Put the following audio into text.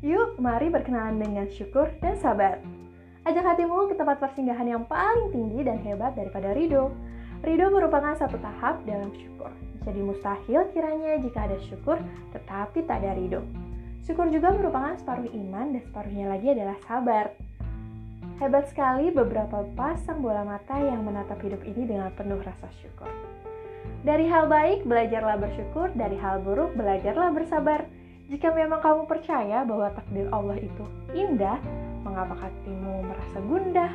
Yuk, mari berkenalan dengan syukur dan sabar. Ajak hatimu ke tempat persinggahan yang paling tinggi dan hebat daripada ridho. Ridho merupakan satu tahap dalam syukur. Jadi mustahil kiranya jika ada syukur tetapi tak ada ridho. Syukur juga merupakan separuh iman dan separuhnya lagi adalah sabar. Hebat sekali beberapa pasang bola mata yang menatap hidup ini dengan penuh rasa syukur. Dari hal baik, belajarlah bersyukur. Dari hal buruk, belajarlah bersabar. Jika memang kamu percaya bahwa takdir Allah itu indah, mengapa hatimu merasa gundah,